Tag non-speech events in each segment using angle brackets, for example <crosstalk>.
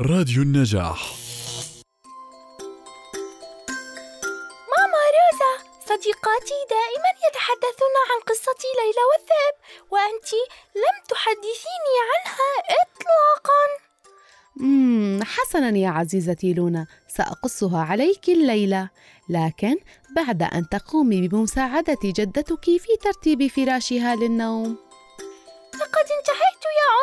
راديو النجاح. ماما روزا صديقاتي دائما يتحدثون عن قصة ليلى والذئب وأنت لم تحدثيني عنها إطلاقا. مم حسنا يا عزيزتي لونا سأقصها عليك الليلة. لكن بعد أن تقومي بمساعدة جدتك في ترتيب فراشها للنوم. لقد انتهيت يا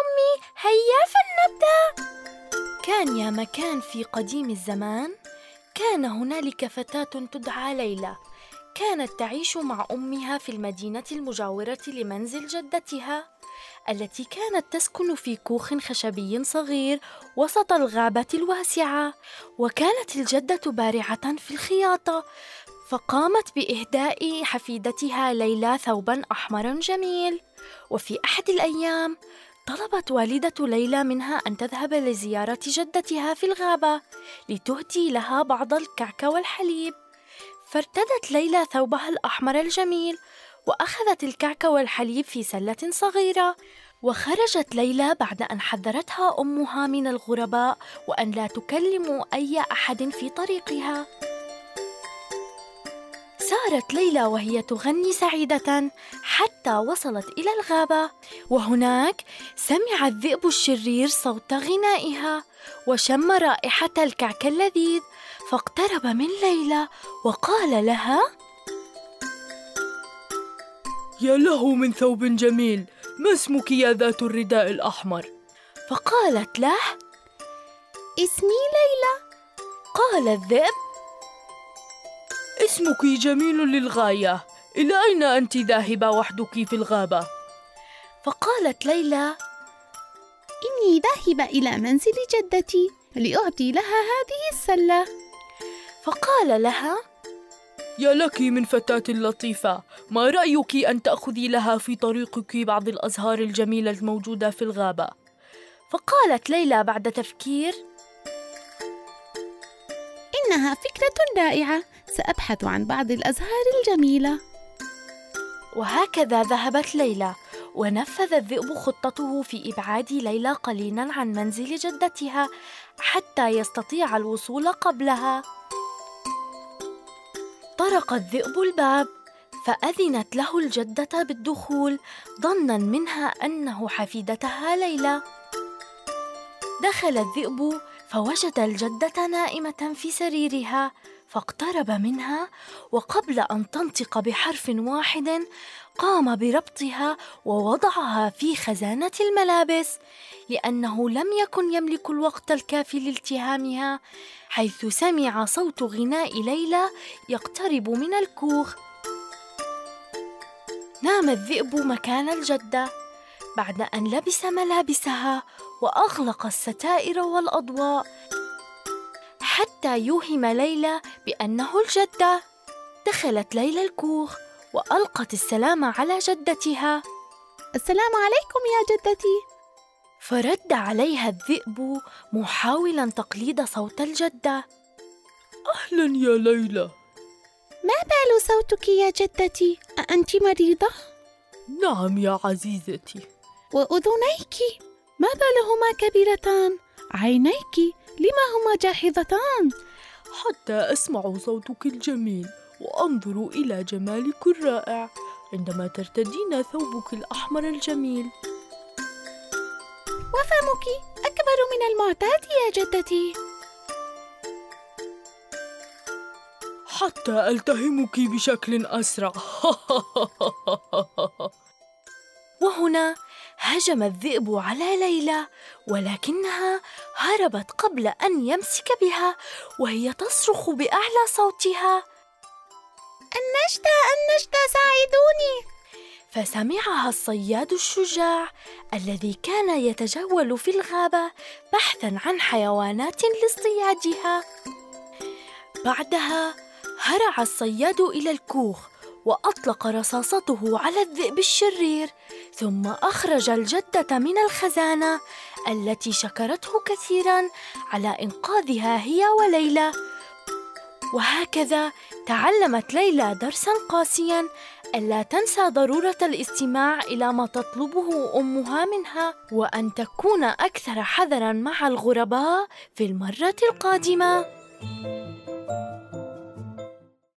مكان في قديم الزمان كان هنالك فتاة تدعى ليلى. كانت تعيش مع أمها في المدينة المجاورة لمنزل جدتها التي كانت تسكن في كوخ خشبي صغير وسط الغابة الواسعة. وكانت الجدة بارعة في الخياطة فقامت بإهداء حفيدتها ليلى ثوبا أحمر جميل. وفي أحد الأيام طلبت والدة ليلى منها أن تذهب لزيارة جدتها في الغابة لتهدي لها بعض الكعك والحليب. فارتدت ليلى ثوبها الأحمر الجميل وأخذت الكعك والحليب في سلة صغيرة وخرجت ليلى بعد أن حذرتها أمها من الغرباء وأن لا تكلم أي أحد في طريقها. سارت ليلى وهي تغني سعيدة حتى وصلت إلى الغابة وهناك سمع الذئب الشرير صوت غنائها وشم رائحة الكعك اللذيذ فاقترب من ليلى وقال لها يا له من ثوب جميل ما اسمك يا ذات الرداء الأحمر؟ فقالت له اسمي ليلى قال الذئب اسمك جميل للغاية إلى أين أنت ذاهبة وحدك في الغابة؟ فقالت ليلى إني ذاهبة إلى منزل جدتي لأعطي لها هذه السلة فقال لها يا لك من فتاة لطيفة ما رأيك أن تأخذي لها في طريقك بعض الأزهار الجميلة الموجودة في الغابة؟ فقالت ليلى بعد تفكير إنها فكرة رائعة سأبحث عن بعض الأزهار الجميلة. وهكذا ذهبت ليلى ونفذ الذئب خطته في إبعاد ليلى قليلا عن منزل جدتها حتى يستطيع الوصول قبلها. طرق الذئب الباب فأذنت له الجدة بالدخول ظنا منها أنه حفيدتها ليلى. دخل الذئب فوجد الجدة نائمة في سريرها فاقترب منها وقبل أن تنطق بحرف واحد قام بربطها ووضعها في خزانة الملابس لأنه لم يكن يملك الوقت الكافي لالتهامها حيث سمع صوت غناء ليلى يقترب من الكوخ. نام الذئب مكان الجدة بعد أن لبس ملابسها وأغلق الستائر والأضواء. حتى يوهم ليلى بأنه الجدة. دخلت ليلى الكوخ وألقت السلام على جدتها. السلام عليكم يا جدتي. فرد عليها الذئب محاولا تقليد صوت الجدة. أهلا يا ليلى. ما بال صوتك يا جدتي؟ أأنت مريضة؟ نعم يا عزيزتي. وأذنيك. ما بالهما كبيرتان؟ عينيك لما هما جاحظتان؟ حتى أسمع صوتك الجميل وأنظر إلى جمالك الرائع عندما ترتدين ثوبك الأحمر الجميل. وفمك أكبر من المعتاد يا جدتي. حتى ألتهمك بشكل أسرع. <laughs> وهنا هجم الذئب على ليلى ولكنها هربت قبل أن يمسك بها وهي تصرخ بأعلى صوتها. النجدة النجدة ساعدوني. فسمعها الصياد الشجاع الذي كان يتجول في الغابة بحثا عن حيوانات لاصطيادها. بعدها هرع الصياد إلى الكوخ وأطلق رصاصته على الذئب الشرير ثم أخرج الجدة من الخزانة التي شكرته كثيرا على إنقاذها هي وليلى. وهكذا تعلمت ليلى درسا قاسيا. ألا تنسى ضرورة الاستماع إلى ما تطلبه أمها منها وأن تكون أكثر حذرا مع الغرباء في المرة القادمة.